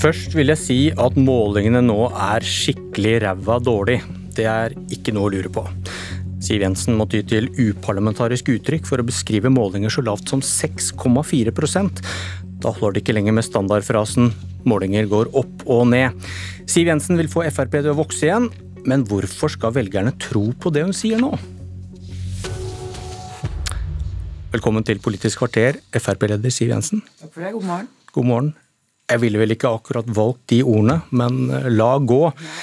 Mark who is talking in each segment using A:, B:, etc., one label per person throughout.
A: Først vil jeg si at målingene nå er skikkelig ræva dårlig. Det er ikke noe å lure på. Siv Jensen må ty til uparlamentarisk uttrykk for å beskrive målinger så lavt som 6,4% Da holder det ikke lenger med standardfrasen 'målinger går opp og ned'. Siv Jensen vil få Frp til å vokse igjen, men hvorfor skal velgerne tro på det hun sier nå? Velkommen til Politisk kvarter, Frp-leder Siv Jensen.
B: Takk for det, god morgen.
A: God morgen. Jeg ville vel ikke akkurat valgt de ordene, men la gå.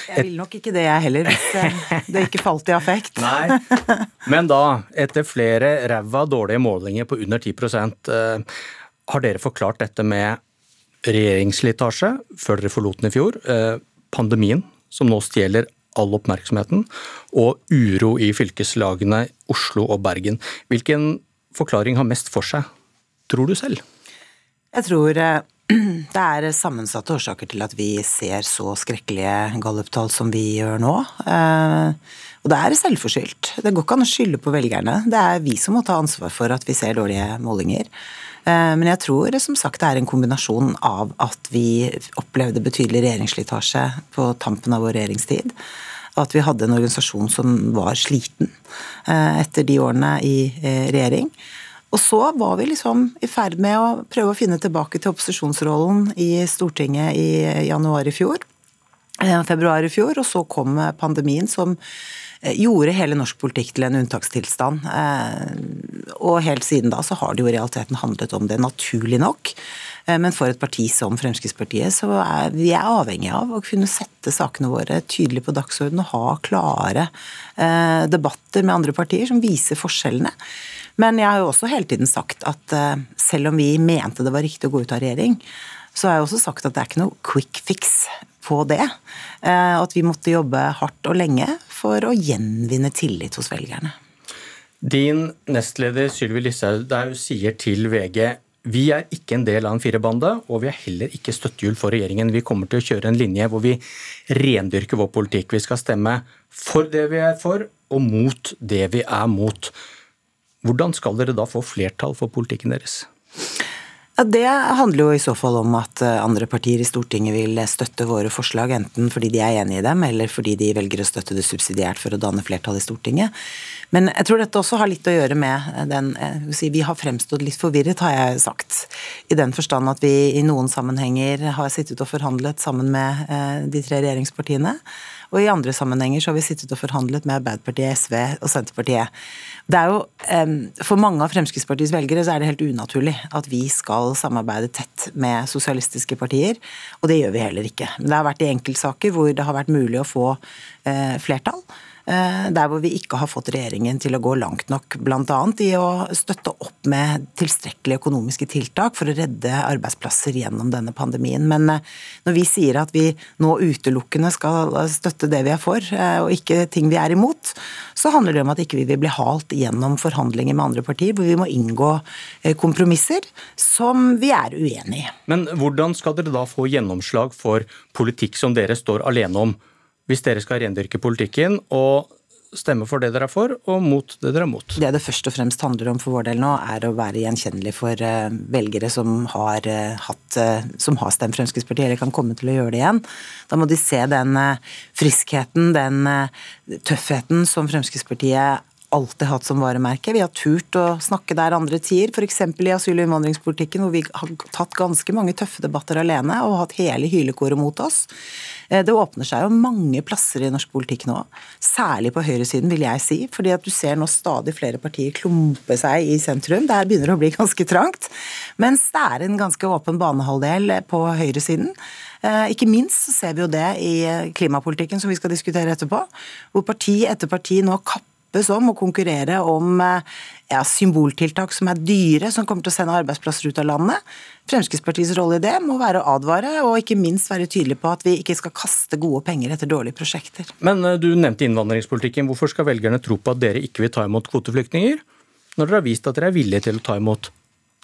B: Jeg vil nok ikke det jeg heller, hvis eh, det ikke falt i affekt.
A: Nei, Men da, etter flere ræva dårlige målinger på under 10 eh, har dere forklart dette med regjeringsslitasje før dere forlot den i fjor, eh, pandemien som nå stjeler all oppmerksomheten, og uro i fylkeslagene Oslo og Bergen. Hvilken forklaring har mest for seg, tror du selv?
B: Jeg tror eh, det er sammensatte årsaker til at vi ser så skrekkelige galluptall som vi gjør nå. Eh, og det er selvforskyldt. Det går ikke an å skylde på velgerne. Det er vi som må ta ansvar for at vi ser dårlige målinger. Eh, men jeg tror som sagt det er en kombinasjon av at vi opplevde betydelig regjeringsslitasje på tampen av vår regjeringstid. At vi hadde en organisasjon som var sliten eh, etter de årene i regjering. Og så var vi liksom i ferd med å prøve å finne tilbake til opposisjonsrollen i Stortinget i januar i fjor. Februar i fjor, og så kom pandemien som Eh, gjorde hele norsk politikk til en unntakstilstand. Eh, og helt siden da så har det jo i realiteten handlet om det, naturlig nok. Eh, men for et parti som Fremskrittspartiet, så er vi er avhengig av å kunne sette sakene våre tydelig på dagsordenen og ha klare debatter med andre partier som viser forskjellene. Men jeg har jo også hele tiden sagt at selv om vi mente det var riktig å gå ut av regjering, så har jeg også sagt at det er ikke noe quick fix på det. At vi måtte jobbe hardt og lenge for å gjenvinne tillit hos velgerne.
A: Din nestleder Sylvi Listhaug sier til VG vi er ikke en del av en firebande, og vi er heller ikke støttehjul for regjeringen. Vi kommer til å kjøre en linje hvor vi rendyrker vår politikk. Vi skal stemme for det vi er for, og mot det vi er mot. Hvordan skal dere da få flertall for politikken deres?
B: Ja, Det handler jo i så fall om at eh, andre partier i Stortinget vil støtte våre forslag, enten fordi de er enig i dem, eller fordi de velger å støtte det subsidiært for å danne flertall i Stortinget. Men jeg tror dette også har litt å gjøre med den eh, si, Vi har fremstått litt forvirret, har jeg sagt. I den forstand at vi i noen sammenhenger har sittet og forhandlet sammen med eh, de tre regjeringspartiene. Og i andre sammenhenger så har vi sittet og forhandlet med Arbeiderpartiet, SV og Senterpartiet. Det er jo, For mange av Fremskrittspartiets velgere så er det helt unaturlig at vi skal samarbeide tett med sosialistiske partier, og det gjør vi heller ikke. Men det har vært i enkeltsaker hvor det har vært mulig å få eh, flertall. Eh, der hvor vi ikke har fått regjeringen til å gå langt nok, bl.a. i å støtte opp med tilstrekkelige økonomiske tiltak for å redde arbeidsplasser gjennom denne pandemien. Men eh, når vi sier at vi nå utelukkende skal støtte det vi er for, eh, og ikke ting vi er imot, så handler det om at ikke vi vil bli halt gjennom forhandlinger med andre partier, hvor vi må inngå kompromisser som vi er uenig i.
A: Men hvordan skal dere da få gjennomslag for politikk som dere står alene om? Hvis dere skal rendyrke politikken og stemme for det dere er for, og mot det dere er mot.
B: Det det først og fremst handler om for vår del nå, er å være gjenkjennelig for eh, velgere som har, eh, hatt, eh, som har stemt Fremskrittspartiet, eller kan komme til å gjøre det igjen. Da må de se den friskheten, den tøffheten som Fremskrittspartiet alltid hatt som varemerke. Vi har turt å snakke der andre tider, f.eks. i asyl- og innvandringspolitikken, hvor vi har tatt ganske mange tøffe debatter alene og hatt hele hylekoret mot oss. Eh, det åpner seg jo mange plasser i norsk politikk nå, særlig på høyresiden, vil jeg si. fordi at du ser nå stadig flere partier klumpe seg i sentrum. Der begynner det å bli ganske trangt. Mens det er en ganske åpen banehalvdel på høyresiden. Eh, ikke minst så ser vi jo det i klimapolitikken som vi skal diskutere etterpå, hvor parti etter parti nå kapper kappes om å konkurrere om eh, ja, symboltiltak som er dyre, som kommer til å sende arbeidsplasser ut av landet. Fremskrittspartiets rolle i det må være å advare, og ikke minst være tydelig på at vi ikke skal kaste gode penger etter dårlige prosjekter.
A: Men eh, du nevnte innvandringspolitikken. Hvorfor skal velgerne tro på at dere ikke vil ta imot kvoteflyktninger, når dere har vist at dere er villige til å ta imot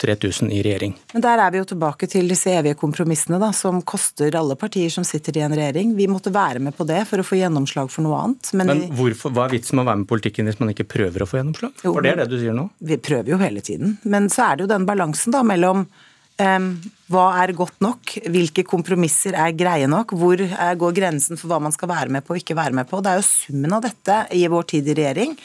A: 3000 i regjering.
B: Men Der er vi jo tilbake til disse evige kompromissene da, som koster alle partier som sitter i en regjering. Vi måtte være med på det for å få gjennomslag for noe annet.
A: Men, men hvorfor, hva er vitsen med å være med i politikken hvis man ikke prøver å få gjennomslag? For det er det du sier nå?
B: Vi prøver jo hele tiden. Men så er det jo den balansen da mellom hva er godt nok? Hvilke kompromisser er greie nok? Hvor går grensen for hva man skal være med på og ikke være med på? Det er jo summen av dette i vår tid i regjering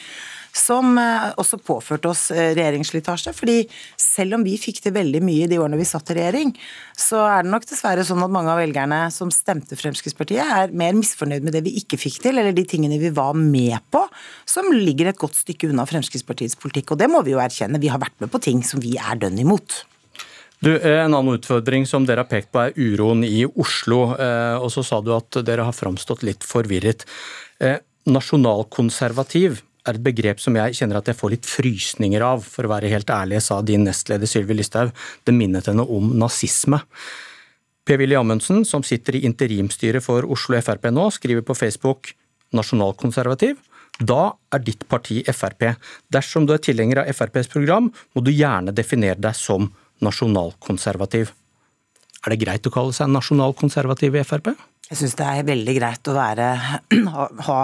B: som eh, også påførte oss eh, regjeringsslitasje. fordi selv om vi fikk til veldig mye i de årene vi satt i regjering, så er det nok dessverre sånn at mange av velgerne som stemte Fremskrittspartiet, er mer misfornøyd med det vi ikke fikk til, eller de tingene vi var med på, som ligger et godt stykke unna Fremskrittspartiets politikk. Og det må vi jo erkjenne. Vi har vært med på ting som vi er dønn imot.
A: Du, eh, En annen utfordring som dere har pekt på er uroen i Oslo. Og så sa du at dere har framstått litt forvirret. Nasjonalkonservativ er et begrep som jeg kjenner at jeg får litt frysninger av, for å være helt ærlig, sa din nestleder Sylvi Listhaug. Det minnet henne om nazisme. Per-Willy Amundsen, som sitter i interimstyret for Oslo Frp nå, skriver på Facebook nasjonalkonservativ. Da er ditt parti Frp. Dersom du er tilhenger av FrPs program, må du gjerne definere deg som nasjonalkonservativ. Er det greit å kalle seg nasjonalkonservativ i Frp?
B: Jeg syns det er veldig greit å være, ha,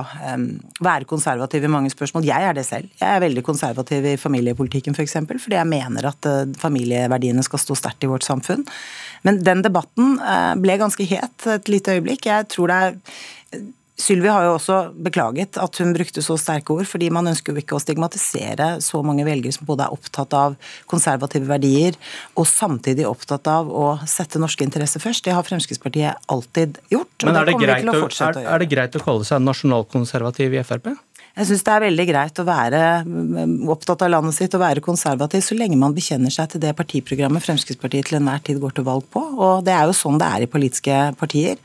B: være, konservativ i mange spørsmål. Jeg er det selv. Jeg er veldig konservativ i familiepolitikken f.eks. For eksempel, fordi jeg mener at eh, familieverdiene skal stå sterkt i vårt samfunn. Men den debatten eh, ble ganske het et lite øyeblikk. Jeg tror det er Sylvi har jo også beklaget at hun brukte så sterke ord, fordi man ønsker jo ikke å stigmatisere så mange velgere som både er opptatt av konservative verdier og samtidig opptatt av å sette norske interesser først. Det har Fremskrittspartiet alltid gjort.
A: Men er det, det, å, er, er det greit å kalle seg nasjonalkonservativ i Frp?
B: Jeg syns det er veldig greit å være opptatt av landet sitt og være konservativ, så lenge man bekjenner seg til det partiprogrammet Fremskrittspartiet til enhver tid går til valg på. Og det er jo sånn det er i politiske partier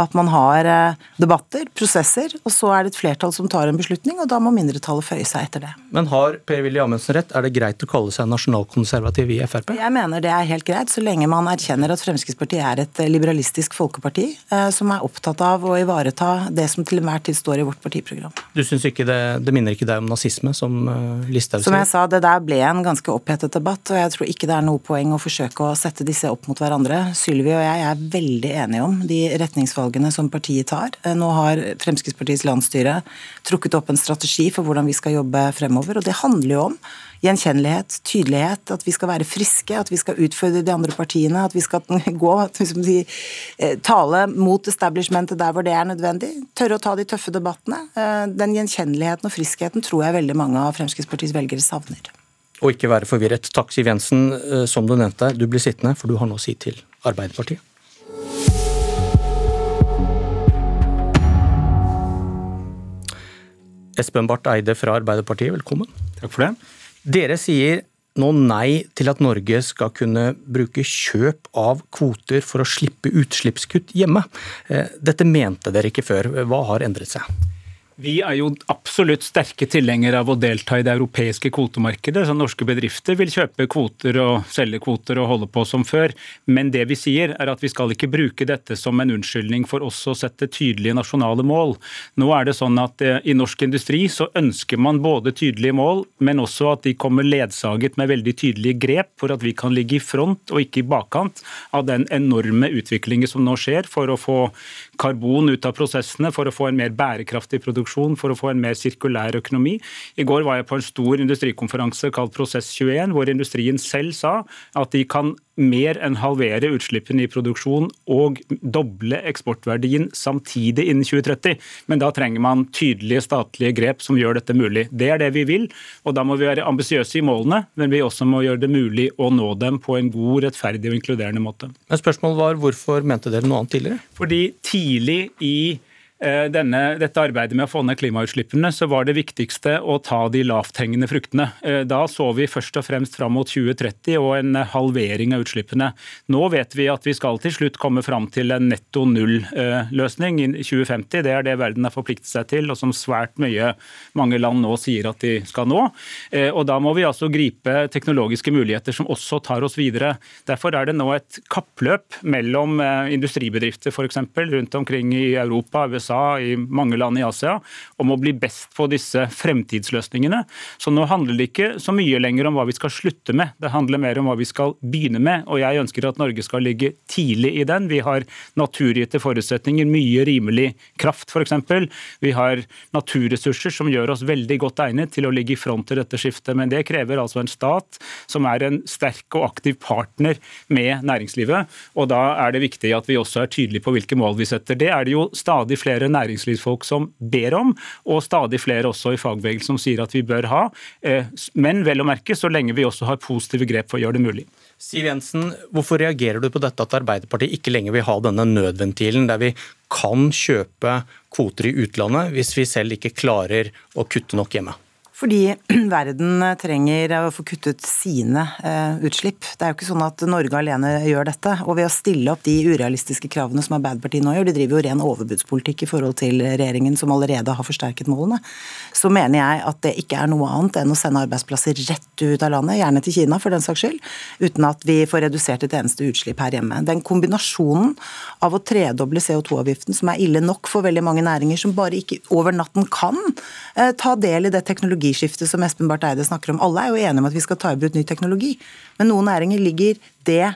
B: at man har eh, debatter, prosesser, og så er det et flertall som tar en beslutning, og da må mindretallet føye seg etter det.
A: Men har Per-Willy Amundsen rett? Er det greit å kalle seg nasjonalkonservativ i Frp?
B: Jeg mener det er helt greit, så lenge man erkjenner at Fremskrittspartiet er et eh, liberalistisk folkeparti eh, som er opptatt av å ivareta det som til enhver tid står i vårt partiprogram.
A: Du syns ikke det, det minner ikke deg om nazisme, som Listhaug
B: sier? Som jeg sa, det der ble en ganske opphetet debatt, og jeg tror ikke det er noe poeng å forsøke å sette disse opp mot hverandre. Sylvi og jeg er veldig enige om de retningsvalgene valgene som partiet tar. Eh, nå har Fremskrittspartiets landsstyre trukket opp en strategi for hvordan vi skal jobbe fremover. og Det handler jo om gjenkjennelighet, tydelighet, at vi skal være friske, at vi skal utfordre de andre partiene, at vi skal gå, si, eh, tale mot establishmentet der hvor det er nødvendig. Tørre å ta de tøffe debattene. Eh, den gjenkjenneligheten og friskheten tror jeg veldig mange av Fremskrittspartiets velgere savner.
A: Og ikke være forvirret. Takk, Siv Jensen. Som du nevnte, du blir sittende, for du har noe å si til Arbeiderpartiet. Espen Barth Eide fra Arbeiderpartiet, velkommen.
C: Takk for det.
A: Dere sier nå nei til at Norge skal kunne bruke kjøp av kvoter for å slippe utslippskutt hjemme. Eh, dette mente dere ikke før. Hva har endret seg?
C: Vi er jo absolutt sterke tilhengere av å delta i det europeiske kvotemarkedet. så Norske bedrifter vil kjøpe kvoter og selge kvoter og holde på som før. Men det vi sier er at vi skal ikke bruke dette som en unnskyldning for også å sette tydelige nasjonale mål. Nå er det sånn at eh, I norsk industri så ønsker man både tydelige mål, men også at de kommer ledsaget med veldig tydelige grep for at vi kan ligge i front og ikke i bakkant av den enorme utviklingen som nå skjer for å få karbon ut av prosessene, for å få en mer bærekraftig produksjon produksjon for å få en mer sirkulær økonomi. I går var jeg på en stor industrikonferanse kalt Prosess21, hvor industrien selv sa at de kan mer enn halvere utslippene i produksjon og doble eksportverdien samtidig innen 2030. Men da trenger man tydelige statlige grep som gjør dette mulig. Det er det vi vil, og da må vi være ambisiøse i målene, men vi også må gjøre det mulig å nå dem på en god, rettferdig og inkluderende måte.
A: Men spørsmålet var hvorfor mente dere noe annet tidligere?
C: Fordi tidlig i denne, dette arbeidet med å få ned klimautslippene, så var det viktigste å ta de lavthengende fruktene. Eh, da så vi først og fremst fram mot 2030 og en halvering av utslippene. Nå vet vi at vi skal til slutt komme fram til en netto null-løsning i 2050. Det er det verden har forpliktet seg til, og som svært mye mange land nå sier at de skal nå. Eh, og Da må vi altså gripe teknologiske muligheter som også tar oss videre. Derfor er det nå et kappløp mellom industribedrifter f.eks. rundt omkring i Europa, USA USA, i mange land i Asia, om å bli best på disse fremtidsløsningene. Så nå handler det ikke så mye lenger om hva vi skal slutte med, det handler mer om hva vi skal begynne med. Og jeg ønsker at Norge skal ligge tidlig i den. Vi har naturgitte forutsetninger, mye rimelig kraft f.eks. Vi har naturressurser som gjør oss veldig godt egnet til å ligge i front til dette skiftet. Men det krever altså en stat som er en sterk og aktiv partner med næringslivet. Og da er det viktig at vi også er tydelige på hvilke mål vi setter. Det er det jo stadig flere næringslivsfolk som ber om, og stadig flere også i fagbevegelsen som sier at vi bør ha. Eh, men vel å merke så lenge vi også har positive grep for å gjøre det mulig.
A: Siv Jensen, hvorfor reagerer du på dette at Arbeiderpartiet ikke lenger vil ha denne nødventilen der vi kan kjøpe kvoter i utlandet hvis vi selv ikke klarer å kutte nok hjemme?
B: Fordi verden trenger å få kuttet sine eh, utslipp. Det er jo ikke sånn at Norge alene gjør dette. Og ved å stille opp de urealistiske kravene som Arbeiderpartiet nå gjør, de driver jo ren overbudspolitikk i forhold til regjeringen som allerede har forsterket målene, så mener jeg at det ikke er noe annet enn å sende arbeidsplasser rett ut av landet, gjerne til Kina for den saks skyld, uten at vi får redusert et eneste utslipp her hjemme. Den kombinasjonen av å tredoble CO2-avgiften, som er ille nok for veldig mange næringer som bare ikke over natten kan eh, ta del i det teknologi teknologiskiftet som Espen Barth Eide snakker om. Alle er jo enige om at vi skal ta i bruk ny teknologi, men noen næringer ligger det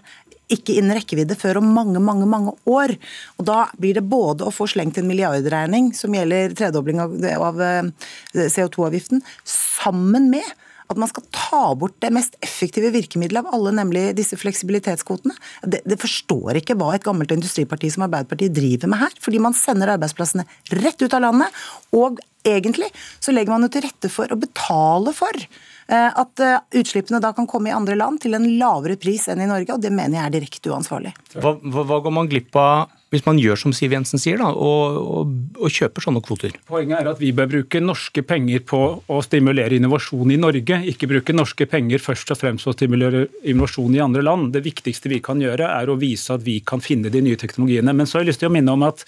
B: ikke innen rekkevidde før om mange mange, mange år. Og Da blir det både å få slengt en milliardregning som gjelder tredobling av, av eh, CO2-avgiften, sammen med at man skal ta bort det mest effektive virkemidlet av alle, nemlig disse fleksibilitetskvotene. Det, det, forstår ikke hva et gammelt industriparti som Arbeiderpartiet driver med her. Fordi man sender arbeidsplassene rett ut av landet, og egentlig så legger man jo til rette for å betale for eh, at eh, utslippene da kan komme i andre land til en lavere pris enn i Norge, og det mener jeg er direkte uansvarlig.
A: Hva, hva går man glipp av hvis man gjør som Siv Jensen sier, da, og, og, og, kjøper sånne kvoter?
C: Poenget er at vi bør bruke norske penger på å stimulere innovasjon i Norge. Ikke bruke norske penger først og fremst på å stimulere innovasjon i andre land. Det viktigste vi kan gjøre, er å vise at vi kan finne de nye teknologiene. Men så har jeg lyst til å minne om at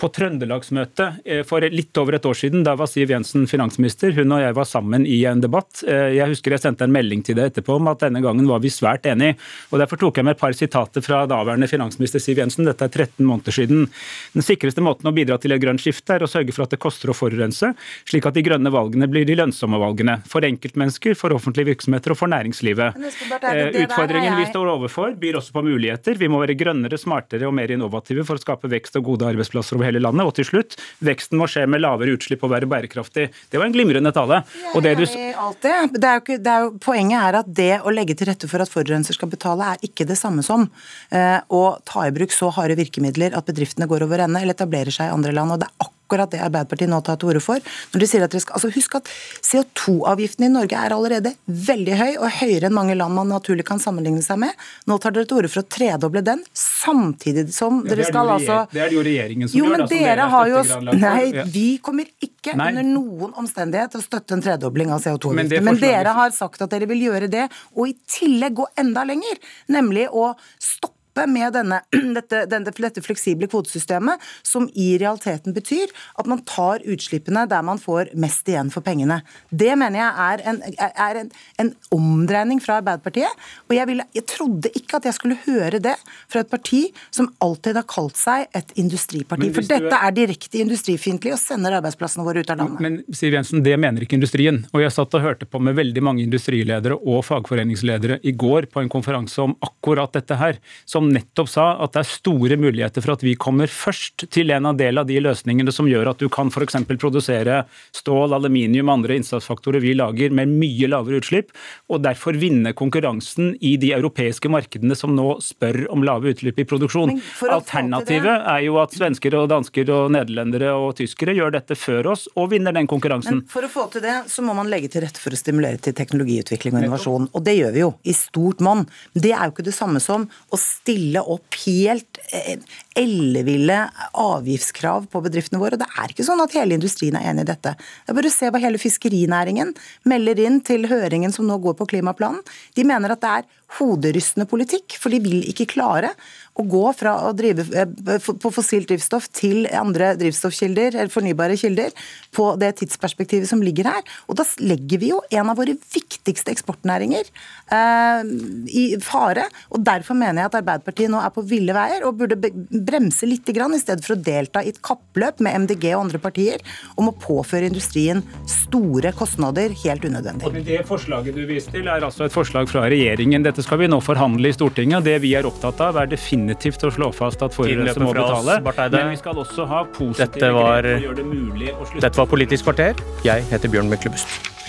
C: på Trøndelagsmøtet eh, for litt over et år siden. Da var Siv Jensen finansminister. Hun og jeg var sammen i en debatt. Eh, jeg husker jeg sendte en melding til deg etterpå om at denne gangen var vi svært enige. Og Derfor tok jeg med et par sitater fra daværende finansminister Siv Jensen. Dette er 13 måneder siden. Den sikreste måten å bidra til et grønt skifte er å sørge for at det koster å forurense, slik at de grønne valgene blir de lønnsomme valgene. For enkeltmennesker, for offentlige virksomheter og for næringslivet. Eh, utfordringen vi står overfor, byr også på muligheter. Vi må være grønnere, smartere og mer innovative for å skape vekst og gode arbeidsplasser over hele landet. Og til slutt, veksten må skje med lavere utslipp og være bærekraftig. Det var en glimrende tale.
B: Og det du... Det er jo ikke, det er jo, poenget er at det å legge til rette for at forurenser skal betale, er ikke det samme som eh, å ta i bruk så harde virkemidler at bedriftene går over ende eller etablerer seg i andre land. og det er akkurat det Arbeiderpartiet nå tar til orde for. Når de sier at dere skal, altså Husk at CO2-avgiften i Norge er allerede veldig høy, og høyere enn mange land man naturlig kan sammenligne seg med. Nå tar dere til orde for å tredoble den, samtidig som ja, dere skal altså
C: Det er det jo regjeringen
B: som
C: jo,
B: gjør. Men dere, dere har jo Nei, vi kommer ikke Nei. under noen omstendighet til å støtte en tredobling av CO2-avgiften. Men, men dere har sagt at dere vil gjøre det, og i tillegg gå enda lenger, nemlig å stoppe med denne, dette, denne, dette, fleksible kvotesystemet, som i realiteten betyr at man tar utslippene der man får mest igjen for pengene. Det mener jeg er en, er en, en omdreining fra Arbeiderpartiet. Og jeg, ville, jeg, trodde ikke at jeg skulle høre det fra et parti som alltid har kalt seg et industriparti. For dette er direkte industrifiendtlig og sender arbeidsplassene våre ut av landet.
C: Men Siv Jensen, det mener ikke industrien. Og jeg satt og hørte på med veldig mange industriledere og fagforeningsledere i går på en konferanse om akkurat dette her. som nettopp sa at det er store muligheter for at vi kommer først til en av del av de løsningene som gjør at du kan f.eks. produsere stål, aluminium og andre innsatsfaktorer vi lager med mye lavere utslipp, og derfor vinne konkurransen i de europeiske markedene som nå spør om lave utslipp i produksjon. Alternativet er jo at svensker og dansker og nederlendere og tyskere gjør dette før oss og vinner den konkurransen.
B: Men for å få til det, så må man legge til rette for å stimulere til teknologiutvikling og innovasjon. Og det gjør vi jo, i stort monn. Det er jo ikke det samme som å stille opp helt eh, elleville avgiftskrav på bedriftene våre. Og Det er ikke sånn at hele industrien er enig i dette. Det er bare å se hva hele fiskerinæringen melder inn til høringen som nå går på klimaplanen. De mener at det er hoderystende politikk, for de vil ikke klare å gå fra å drive eh, på fossilt drivstoff til andre drivstoffkilder, eller fornybare kilder, på det tidsperspektivet som ligger her. Og da legger vi jo en av våre viktigste eksportnæringer eh, i fare. og Derfor mener jeg at Arbeiderpartiet nå er på ville veier og burde bremse litt grann, i stedet for å delta i et kappløp med MDG og andre partier om å påføre industrien store kostnader helt unødvendig.
C: Og Det forslaget du viste til er altså et forslag fra regjeringen. Dette skal vi nå forhandle i Stortinget. og Det vi er opptatt av er definitivt å slå fast at forurenser må betale. Men vi skal også ha positive
A: var,
C: grep å gjøre det mulig å slutte.
A: Dette var Politisk kvarter. Jeg heter Bjørn Myklebust.